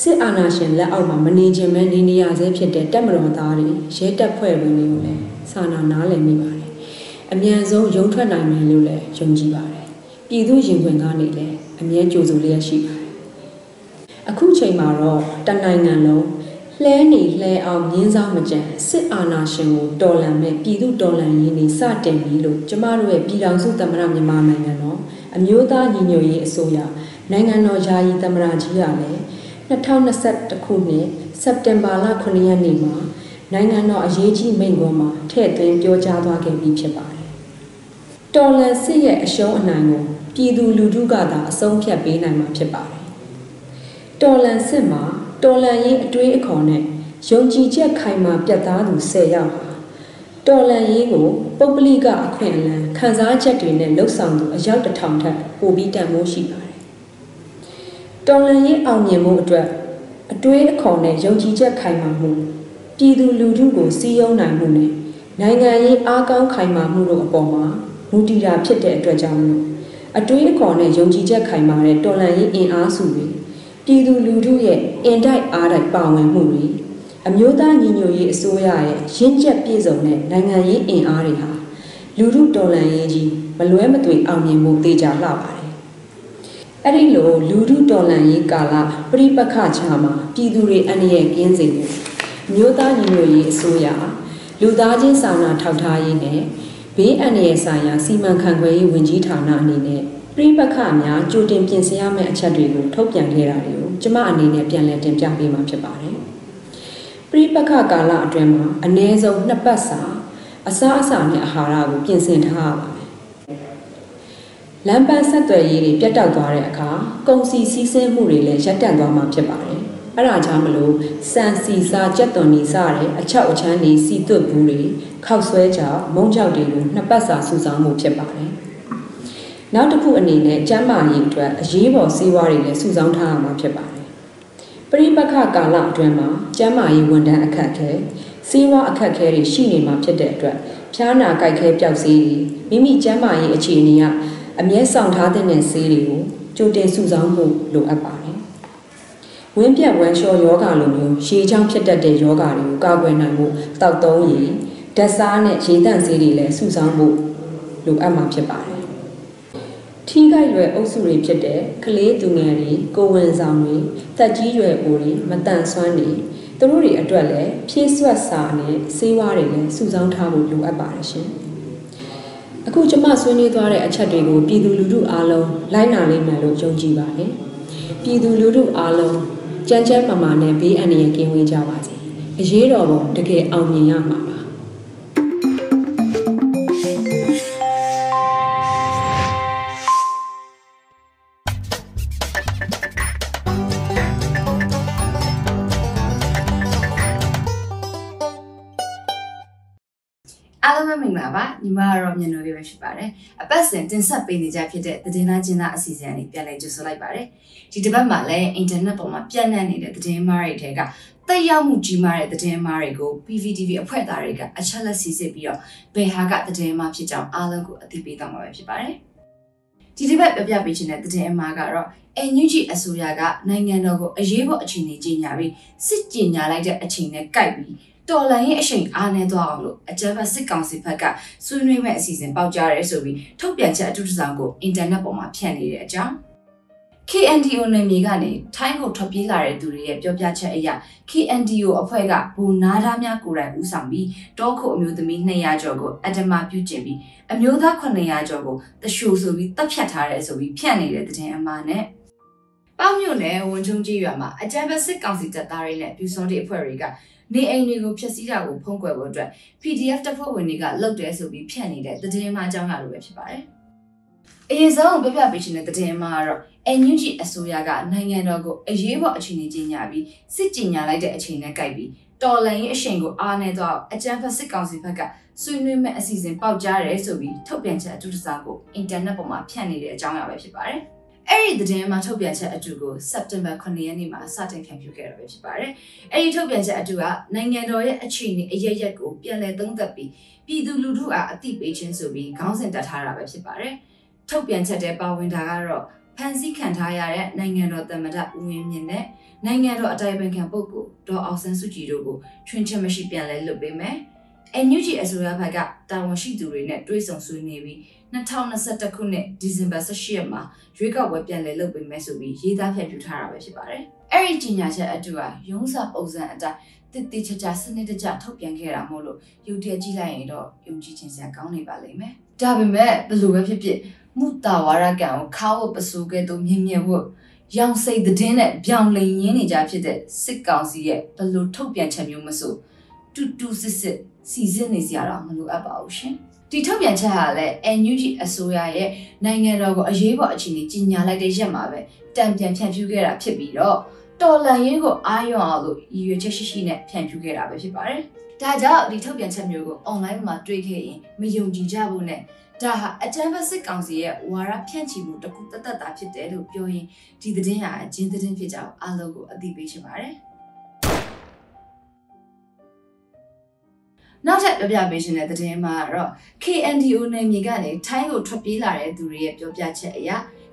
စစ်အာဏာရှင်လက်အောက်မှာမနေခြင်းပဲနေနေရဆဲဖြစ်တဲ့တပ်မတော်သားတွေရဲတပ်ဖွဲ့ဝင်တွေကိုလည်းစာနာနားလည်မိပါတယ်။အမြန်ဆုံးရုံထွက်နိုင်မယ်လို့လည်းယုံကြည်ပါတယ်။ပြည်သူရင်ခွင်ကနေလည်းအမြဲကြိုဆိုလျက်ရှိပါတယ်။အခုချိန်မှာတော့တနိုင်ငံလုံး လှဲနေလှဲအောင်မြင်းစားမကြံစစ်အာဏာရှင်ကိုတော်လှန်မဲ့ပြည်သူတော်လှန်ရေးနေစတင်ပြီလို့ကျမတို့ရဲ့ပြည်ထောင်စုသမ္မတမြန်မာနိုင်ငံတော်အမျိုးသားညီညွတ်ရေးအစိုးရနိုင်ငံတော်ယာယီသမ္မတကြီးကလည်း2021ခုနှစ်စက်တင်ဘာလ9ရက်နေ့မှာနိုင်ငံတော်အရေးကြီးမိန့်ခွန်းမှာထည့်သွင်းပြောကြားသွားခဲ့ပြီးဖြစ်ပါတယ်။တော်လန်စစ်ရဲ့အရှုံးအနိုင်ကိုပြည်သူလူထုကသာအဆုံးဖြတ်ပေးနိုင်မှာဖြစ်ပါတယ်။တော်လန်စစ်မှာ တော်လန်ရေးအတွေးအခေါ်နဲ့ယုံကြည်ချက်ခိုင်မာပြတ်သားသူ10ယောက်ဟာတော်လန်ရေးကိုပုပ္ပလိကအခွင့်အလမ်းခံစားချက်တွေနဲ့လှုပ်ဆောင်သူအယောက်တစ်ထောင်ထက်ပိုပြီးတန်ဖိုးရှိပါတယ်။တော်လန်ရေးအောင်မြင်မှုအတွက်အတွေးအခေါ်နဲ့ယုံကြည်ချက်ခိုင်မာမှုပြည်သူလူထုကိုစီးရုံးနိုင်မှုနဲ့နိုင်ငံရေးအားကောင်းခိုင်မာမှုတို့အပေါ်မှာမူတည်တာဖြစ်တဲ့အတွက်ကြောင့်လို့အတွေးအခေါ်နဲ့ယုံကြည်ချက်ခိုင်မာတဲ့တော်လှန်ရေးအင်အားစုတွေ ပြည်သူလူထုရဲ့အင်တိုက်အားတိုက်ပါဝင်မှုတွေအမျိုးသားညီညွတ်ရေးအစိုးရရဲ့ရင့်ကျက်ပြည့်စုံတဲ့နိုင်ငံရေးအင်အားတွေဟာလူထုတော်လှန်ရေးကြီးမလွဲမသွေအောင်မြင်မှုတေချာလှပါတယ်။အဲ့ဒီလိုလူထုတော်လှန်ရေးကာလပြိပခချာမှာပြည်သူတွေအန္တရာယ်ကင်းစေဖို့မြို့သားညီညွတ်ရေးအစိုးရလူသားချင်းစာနာထောက်ထားရေးနဲ့ဘေးအန္တရာယ်ဆိုင်ရာစီမံခန့်ခွဲရေးဝန်ကြီးဌာနအနေနဲ့ ပြိပခများကြိုတင်ပြင်ဆင်ရမယ့်အချက်တွေကိုထုတ်ပြန်ခဲ့တာတွေကိုကျမအနေနဲ့ပြန်လည်တင်ပြပေးမှာဖြစ်ပါတယ်။ပြိပခကာလအတွင်းမှာအ ਨੇ ဆုံးနှစ်ပတ်စာအစားအစာနဲ့အာဟာရကိုပြင်ဆင်ထားရပါတယ်။လမ်းပန်းဆက်သွယ်ရေးတွေပြတ်တောက်သွားတဲ့အခါကုန်စည်စည်းစိမ်မှုတွေလည်းရပ်တန့်သွားမှာဖြစ်ပါတယ်။အဲ့ဒါကြောင့်မလို့စံစီစာကြက်သွန်နေစားတဲ့အချောက်အချမ်းနေစီသွတ်ဘူးတွေခောက်ဆွဲကြောက်မုံကြောက်တွေကိုနှစ်ပတ်စာစုဆောင်းမှုဖြစ်ပါတယ်။ နောက်တစ်ခုအနေနဲ့ကျန်းမာရေးအတွက်အရေးပေါ်ဆေးဝါးတွေလည်းစုဆောင်းထားရမှာဖြစ်ပါတယ်။ပရိပခကာလအတွင်းမှာကျန်းမာရေးဝန်ထမ်းအခက်အခဲဆေးဝါးအခက်အခဲတွေရှိနေမှာဖြစ်တဲ့အတွက်ဖျားနာကြိုက်ခဲပျောက်ဆေးတွေမိမိကျန်းမာရေးအခြေအနေကအမြဲဆောင်ထားတဲ့ဆေးတွေကိုကြိုတင်စုဆောင်းဖို့လိုအပ်ပါတယ်။ဝင်းပြက်ဝမ်းလျှောယောဂါလိုမျိုးရှည်ချောင်းဖြစ်တတ်တဲ့ယောဂါတွေကိုကာကွယ်နိုင်ဖို့တောက်သုံးရည်ဓာတ်စားနဲ့ရေတန့်ဆေးတွေလည်းစုဆောင်းဖို့လိုအပ်မှာဖြစ်ပါတယ်။ ထီးကိုက်ရွယ်အုပ်စုတွေဖြစ်တဲ့ကလေးသူငယ်တွေကိုဝင်ဆောင်တွေတက်ကြီးရွယ်အိုတွေမတန်ဆွမ်းတွေသူတို့တွေအတွက်လည်းဖြည့်ဆွတ်စာနဲ့ဆေးဝါးတွေလည်းစုဆောင်းထားဖို့လိုအပ်ပါတယ်ရှင်။အခုကျမဆွေးနွေးသွားတဲ့အချက်တွေကိုပြည်သူလူထုအားလုံးလိုက်နာလိမ့်မယ်လို့ယုံကြည်ပါတယ်။ပြည်သူလူထုအားလုံးကြမ်းကြမ်းမာမာနဲ့ဘေးအန္တရာယ်ကင်းဝေးကြပါစေ။အရေးတော်ပုံတကယ်အောင်မြင်ရမှာပါ။ င်္ဂလာပါညီမကတော့မြန်တော်ပြပဲဖြစ်ပါတယ်အပတ်စဉ်တင်ဆက်ပေးနေကြဖြစ်တဲ့သတင်းသားချင်းသားအစီအစဉ်လေးပြန်လည်ကြိုဆိုလိုက်ပါတယ်ဒီတစ်ပတ်မှာလည်းအင်တာနက်ပေါ်မှာပြန့်နှံ့နေတဲ့သတင်းမားတွေထဲကတက်ရောက်မှုကြီးမားတဲ့သတင်းမားတွေကို PVTV အဖွဲ့သားတွေကအချက်လက်စီစစ်ပြီးတော့ဘယ်ဟာကသတင်းမားဖြစ်ကြောင်းအားလုံးကိုအသိပေးသွားမှာပဲဖြစ်ပါတယ်ဒီတစ်ပတ်ပြပြပေးခြင်းတဲ့သတင်းအမှားကတော့ NUG အစိုးရကနိုင်ငံတော်ကိုအရေးပေါ်အခြေအနေကြီးညာပြီးစစ်ကြေညာလိုက်တဲ့အချိန်နဲ့ကိုက်ပြီး တော်လန်ရဲ့အချိန်အားနေသွားအောင်လို့အကြမ်းဖက်စစ်ကောင်စီဘက်ကဆွေးနွေးမဲ့အစီအစဉ်ပေါက်ကြားရဲဆိုပြီးထုတ်ပြန်ချက်အထူးတစ်စောင်ကိုအင်တာနက်ပေါ်မှာဖြန့်နေတဲ့အကြောင်း KNDO နယ်မြေကနေထိုင်းကိုထွက်ပြေးလာတဲ့သူတွေရဲ့ပြောပြချက်အရ KNDO အဖွဲ့ကဘူနာသားများကိုယ်တိုင်ဦးဆောင်ပြီးတောခုအမျိုးသမီး200ကျော်ကိုအတ္တမပြုကျင့်ပြီးအမျိုးသား900ကျော်ကိုတရှိုဆိုပြီးတပ်ဖြတ်ထားတယ်ဆိုပြီးဖြန့်နေတဲ့တဲ့အမှားနဲ့ပေါ့မြို့နယ်ဝန်ချုံကြီးရွာမှာအကြမ်းဖက်စစ်ကောင်စီတပ်သားတွေနဲ့ပြူစောတိအဖွဲ့တွေက နေအိမ်တွေကိုဖျက်ဆီးတာကိုဖုံးကွယ်ဖို့အတွက် PDF တပ်ဖွဲ့ဝင်တွေကလုပ်တယ်ဆိုပြီးဖြန့်နေတဲ့သတင်းမှအကြောင်းအရာလိုပဲဖြစ်ပါတယ်။အရင်ဆုံးပြပြပေးခြင်းတဲ့သတင်းမှကတော့ NUG အစိုးရကနိုင်ငံတော်ကိုအရေးပေါ်အခြေအနေကြီးညာပြီးစစ်ကြေညာလိုက်တဲ့အချိန်နဲ့ကြိုက်ပြီးတော်လန်ရေးအရှိန်ကိုအားနေတော့အကြမ်းဖက်စစ်ကောင်စီဘက်ကဆွေးနွေးမဲ့အစီအစဉ်ပေါက်ကြားတယ်ဆိုပြီးထုတ်ပြန်ချက်အတူတစားကိုအင်တာနက်ပေါ်မှာဖြန့်နေတဲ့အကြောင်းအရာပဲဖြစ်ပါတယ်။ အဲ့ဒီသတင်းမှာထုတ်ပြန်ချက်အတူကိုစက်တင်ဘာ9ရက်နေ့မှာစတင်ဖြန့်ဖြူးခဲ့တာပဲဖြစ်ပါတယ်။အဲ့ဒီထုတ်ပြန်ချက်အတူကနိုင်ငံတော်ရဲ့အခြေအနေအရရက်ကိုပြန်လည်သုံးသပ်ပြီးပြည်သူလူထုအားအသိပေးခြင်းဆိုပြီးခေါင်းစဉ်တက်ထားတာပဲဖြစ်ပါတယ်။ထုတ်ပြန်ချက်တဲ့ပါဝင်တာကတော့ဖန်ဆီးခံထားရတဲ့နိုင်ငံတော်သမ္မတဦးဝင်းမြင့်နဲ့နိုင်ငံတော်အတိုင်ပင်ခံပုဂ္ဂိုလ်ဒေါ်အောင်ဆန်းစုကြည်တို့ကိုချွင်းချက်မရှိပြန်လဲလွတ်ပေးမယ်။ NUG အစိုးရဘက်ကတာဝန်ရှိသူတွေနဲ့တွေ့ဆုံဆွေးနွေးပြီး2021ခုနှစ်ဒီဇင်ဘာ18ရက်မှာရွေးကောက်ပွဲပြန်လည်လုပ်ပေးမယ်ဆိုပြီးရေးသားဖြန့်ဖြူးထားတာပဲဖြစ်ပါတယ်။အဲ့ဒီကြီးညာချက်အတူကရုံးစာပုံစံအတိုင်းတစ်တိချာချာစနစ်တကျထုတ်ပြန်ခဲ့တာမို့လို့ရုပ်တရက်ကြည့်လိုက်ရင်တော့ယုံကြည်ခြင်းစရာကောင်းနေပါလိမ့်မယ်။ဒါပေမဲ့ဘယ်လိုပဲဖြစ်ဖြစ်မူတာဝါရကံကိုခါဝပစိုးကဲ့သို့မြင်မြင်ဖို့ရောင်စိတ်သတင်းနဲ့ပြောင်းလဲရင်းနေကြဖြစ်တဲ့စစ်ကောင်စီရဲ့ဘယ်လိုထုတ်ပြန်ချက်မျိုးမဆိုတူတူစစ်စစ် စီစစ်နေစရာတော့မလိုအပ်ပါဘူးရှင်ဒီထုတ်ပြန်ချက်ဟာလည်း NUG အစိုးရရဲ့နိုင်ငံတော်ကိုအရေးပေါ်အခြေအနေကြီးညာလိုက်တဲ့ရက်မှာပဲတံပြန်ဖြန့်ဖြူးခဲ့တာဖြစ်ပြီးတော့တော်လန်ရေးကိုအာရုံအောင်လို့ရည်ရွယ်ချက်ရှိရှိနဲ့ဖြန့်ဖြူးခဲ့တာပဲဖြစ်ပါတယ်။ဒါကြောင့်ဒီထုတ်ပြန်ချက်မျိုးကို online မှာတွေ့ခဲ့ရင်မယုံကြည်ကြဘူးနဲ့ဒါဟာအကြမ်းဖက်စစ်ကောင်စီရဲ့ဝါရဖြန့်ချီမှုတစ်ခုတသက်တာဖြစ်တယ်လို့ပြောရင်ဒီသတင်းဟာအကျဉ်းသတင်းဖြစ်ကြောင်းအားလုံးကိုအသိပေးချင်ပါတယ်။ နောက်ထပ်ပြောပြပေးရှင်တဲ့သတင်းမှာတော့ KNDO နယ်မြေကနေထိုင်းကိုထွက်ပြေးလာတဲ့သူတွေရဲ့ပြောပြချက်အရ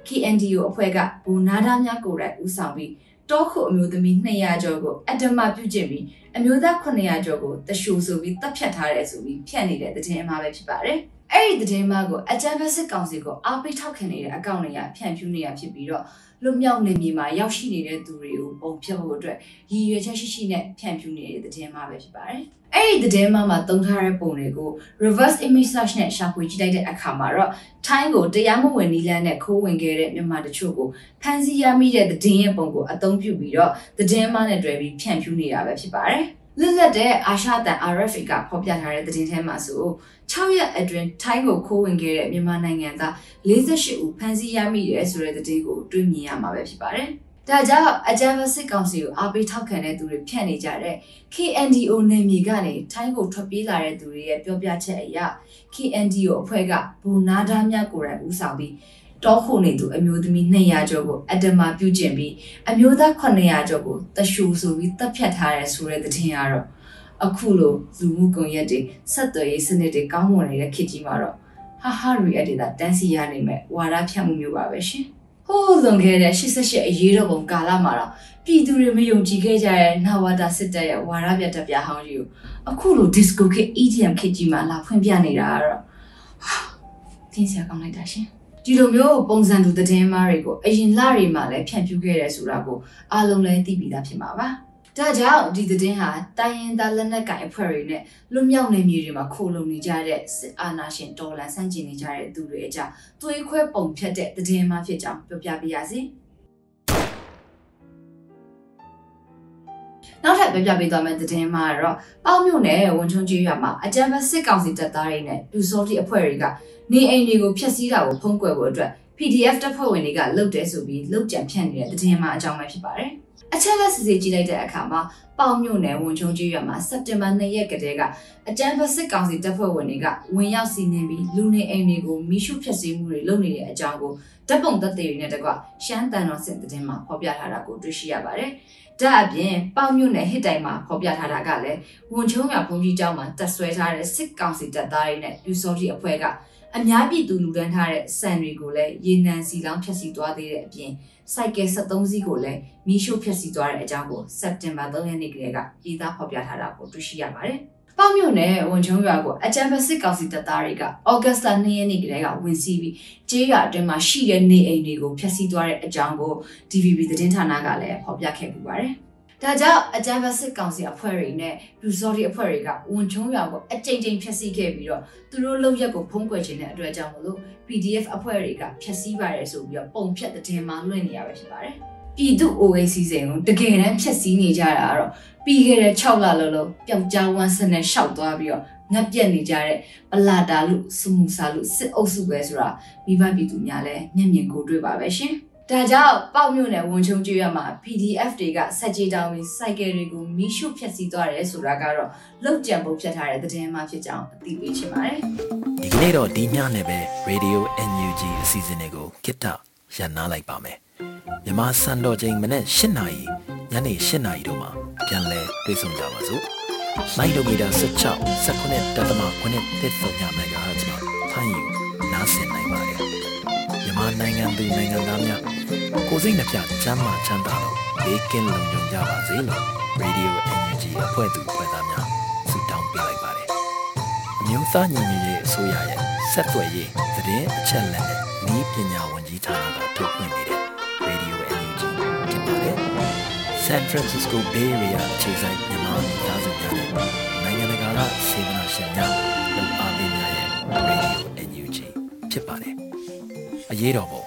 KNDO အဖွဲ့ကဘူနာဒါများကိုယ်တိုင်ဦးဆောင်ပြီးတောခုအမျိုးသမီး200ကျော်ကိုအတ္တမပြုကျင့်ပြီးအမျိုးသား900ကျော်ကိုတရှူဆိုပြီးတပ်ဖြတ်ထားတယ်ဆိုပြီးဖြန့်နေတဲ့သတင်းအမှားပဲဖြစ်ပါတယ်။ အဲ့ဒီသတင်းမှာကိုအကြမ်းဖက်စစ်ကောင်စီကိုအားပေးထောက်ခံနေတဲ့အကောင့်တွေကဖြန့်ဖြူးနေရဖြစ်ပြီးတော့လွတ်မြောက်နေမြေမှာရောက်ရှိနေတဲ့သူတွေကိုပုံဖြတ်ဖို့အတွက်ရည်ရွယ်ချက်ရှိရှိနဲ့ဖြန့်ဖြူးနေတဲ့သတင်းမှာပဲဖြစ်ပါတယ်။အဲ့ဒီသတင်းမှာမှာသုံးထားတဲ့ပုံတွေကို reverse image search နဲ့ရှာဖွေကြည့်လိုက်တဲ့အခါမှာတော့ထိုင်းကိုတရားမဝင်နီလန်းနဲ့ခိုးဝင်ခဲ့တဲ့မြန်မာတချို့ကိုဖမ်းဆီးရမိတဲ့သတင်းရဲ့ပုံကိုအသုံးပြုပြီးတော့သတင်းမှားနဲ့တွဲပြီးဖြန့်ဖြူးနေတာပဲဖြစ်ပါတယ်။ လွတ်လပ်တဲ့အာရှတန် RFA ကဖော်ပြထားတဲ့သတင်းထဲမှာဆို6ရက်အတွင်းထိုင်းကိုခိုးဝင်ခဲ့တဲ့မြန်မာနိုင်ငံသား48ဦးဖမ်းဆီးရမိတယ်ဆိုတဲ့သတင်းကိုတွေ့မြင်ရမှာပဲဖြစ်ပါတယ်။ဒါကြောင့်အကြမ်းဖက်စစ်ကောင်စီကိုအားပေးထောက်ခံတဲ့သူတွေဖြန့်နေကြတဲ့ KNDO နယ်မြေကနေထိုင်းကိုထွက်ပြေးလာတဲ့သူတွေရဲ့ပြောပြချက်အရ KNDO အဖွဲ့ကဘူနာဒါမြကိုယ်တိုင်ဦးဆောင်ပြီး တောခုနေသူအမျိုးသမီး200ကျော်ကိုအတ္တမပြုကျင့်ပြီးအမျိုးသား900ကျော်ကိုတရှူဆိုပြီးတပ်ဖြတ်ထားရဲဆိုတဲ့သတင်းကတော့အခုလိုလူမှုကွန်ရက်တွေဆက်သွယ်ရေးစနစ်တွေကောင်းမွန်နေတဲ့ခေတ်ကြီးမှာတော့ဟာဟာရီအက်ဒေတာတန်းစီရနိုင်မဲ့ဝါဒဖြန့်မှုမျိုးပါပဲရှင်ဟိုးလွန်ခဲ့တဲ့88အရေးတော်ပုံကာလမှာတော့ပြည်သူတွေမယုံကြည်ခဲ့ကြတဲ့နဝတာစစ်တပ်ရဲ့ဝါဒပြတက်ပြဟောင်းကြီးကိုအခုလို disco ခေတ် EDM ခေတ်ကြီးမှာလာဖွင့်ပြနေတာကတော့သင်စရာကောင်းလိုက်တာရှင် ဒီလိုမျိုးပုံစံတူသတင်းမားတွေကိုအရင်လတွေမှာလည်းဖြန့်ဖြူးခဲ့ရဲဆိုတာကိုအားလုံးလည်းသိပြီးသားဖြစ်မှာပါဒါကြောင့်ဒီသတင်းဟာတိုင်းရင်းသားလက်နက်ကိုင်အဖွဲ့တွေနဲ့လွတ်မြောက်နေမြေတွေမှာခိုလုံနေကြတဲ့စစ်အာဏာရှင်တော်လှန်ဆန့်ကျင်နေကြတဲ့သူတွေအကြောင်းသွေးခွဲပုံဖြတ်တဲ့သတင်းမှဖြစ်ကြောင်းပြောပြပေးရစီနောက်ထပ်ပြောပြပေးသွားမယ့်သတင်းမှာတော့ပေါ့မြို့နယ်ဝန်ချုံကြီးရွာမှာအကြမ်းဖက်စစ်ကောင်စီတပ်သားတွေနဲ့လူစောတိအဖွဲ့တွေက နေအိမ်တွေကိုဖျက်ဆီးတာကိုဖုံးကွယ်ဖို့အတွက် PDF တပ်ဖွဲ့ဝင်တွေကလှုပ်တယ်ဆိုပြီးလှုပ်ကြံဖြန့်နေတဲ့သတင်းမှအကြောင်းပဲဖြစ်ပါတယ်။အချက်လက်စစ်စစ်ကြည့်လိုက်တဲ့အခါမှာပေါင်မြို့နယ်ဝန်ချုံကြီးရွာမှာစက်တင်ဘာ2ရက်ကတည်းကအကြမ်းဖက်စစ်ကောင်စီတပ်ဖွဲ့ဝင်တွေကဝင်ရောက်စီးနင်းပြီးလူနေအိမ်တွေကိုမိရှုဖျက်ဆီးမှုတွေလုပ်နေတဲ့အကြောင်းကိုဓာတ်ပုံသက်သေတွေနဲ့တကွရှမ်းတန်တော်စစ်သတင်းမှာဖော်ပြထားတာကိုတွေ့ရှိရပါတယ်။ ဒါအပြင်ပေါင်မြို့နယ်ဟစ်တိုင်မှာဖော်ပြထားတာကလည်းဝန်ချုံရွာဘုံကြီးကျောင်းမှာတက်ဆွဲထားတဲ့စစ်ကောင်စီတပ်သားတွေနဲ့လူစောတိအဖွဲ့ကအများပြည်သူလူတန်းထားတဲ့စံတွေကိုလည်းရေနံစီလောင်းဖျက်ဆီးသွားသေးတဲ့အပြင်စိုက်ကယ်73စီးကိုလည်းမီးရှို့ဖျက်ဆီးသွားတဲ့အကြောင်းကိုစက်တင်ဘာ3ရက်နေ့ကလေးကရေးသားဖော်ပြထားတာကိုတွေ့ရှိရပါတယ်။ ပေါ့မြို့နယ်ဝန်ချုံရွာကိုအကြံဖက်စစ်ကောင်စီတပ်သားတွေကဩဂတ်စ်လ2ရက်နေ့ကလေးကဝင်စီးပြီးကျေးရွာအတွင်းမှာရှိတဲ့နေအိမ်တွေကိုဖျက်ဆီးသွားတဲ့အကြောင်းကို DVB သတင်းဌာနကလည်းဖော်ပြခဲ့ပူပါတယ်။ဒါကြောင့်အကြမ်းဖက်စစ်ကောင်စီအဖွဲ့တွေနဲ့လူစော်ဒီအဖွဲ့တွေကဝန်ချုံရွာကိုအကြိမ်ကြိမ်ဖျက်ဆီးခဲ့ပြီးတော့သူတို့လုံရက်ကိုဖုံးကွယ်ခြင်းတဲ့အတွက်ကြောင့်မလို့ PDF အဖွဲ့တွေကဖျက်ဆီးပါတယ်ဆိုပြီးတော့ပုံဖြတ်တဲ့တင်မှာလွှင့်နေရပဲဖြစ်ပါတယ်။ ပြည်သူ OAC စိန်ကိုတကယ်တမ်းဖျက်ဆီးနေကြတာကတော့ပြီးခဲ့တဲ့6လလုံးလုံးပျောက်ကြားဝမ်းစနဲ့ရှောက်သွားပြီးတော့ငတ်ပြက်နေကြတဲ့ပလာတာလူစမှုစာလူစစ်အုပ်စုပဲဆိုတာမိဘပြည်သူများလည်းမျက်မြင်ကိုတွေ့ပါပဲရှင်။ဒါကြောင့်ပေါက်မြို့နယ်ဝန်ချုံကျွေးရမှာ PDF တွေကစက်ကြီးတောင်းပြီးစိုက်ကယ်တွေကိုမီးရှို့ဖျက်ဆီးသွားတယ်ဆိုတာကတော့လောက်ကြံဖို့ဖြတ်ထားတဲ့သတင်းမှဖြစ်ကြောင်းအသိပေးချင်ပါတယ်ဒီကနေ့တော့ဒီညနဲ့ပဲ Radio NUG အစီအစဉ်လေးကိုကိတ္တ ရန်နာလိုက်ပါမယ်မြန်မာစံတော်ချိန်မနေ့၈နာရီညနေ၈နာရီတို့မှာပြန်လည်တွေ့ဆုံကြပါစို့မိုက်ဒိုမီတာ16 19တက်သမ9တက်ဆုံည MHz မှာဖမ်းယူနားဆင်နိုင်ပါတယ်မြန်မာနိုင်ငံသူနိုင်ငံသားများကိုယ်စိတ်နှပြချမ်းမာချမ်းသာလို့ဘေးကင်းလုံခြုံကြပါစေလို့ Radio NUG အဖွဲ့သူအဖွဲ့သားများဆုတောင်းပေးလိုက်ပါတယ်အမျိုးသားညီညွတ်ရေးအစိုးရရဲ့ဆက်သွယ်ရေးသတင်းအချက်အလက် နဲ့ဤပညာဝန်ကြီးဌာနကထုတ်လွှင့်နေတဲ့ Radio NUG ဖြစ်ပါတယ်။ San Francisco Bay Area ခြေဆိုင်မြန်မာမိသားစုများနဲ့နိုင်ငံတကာကစေတနာရှင်များလုံအားပေးများရဲ့ Radio NUG ဖြစ်ပါတယ်။အရေးတော်ပုံ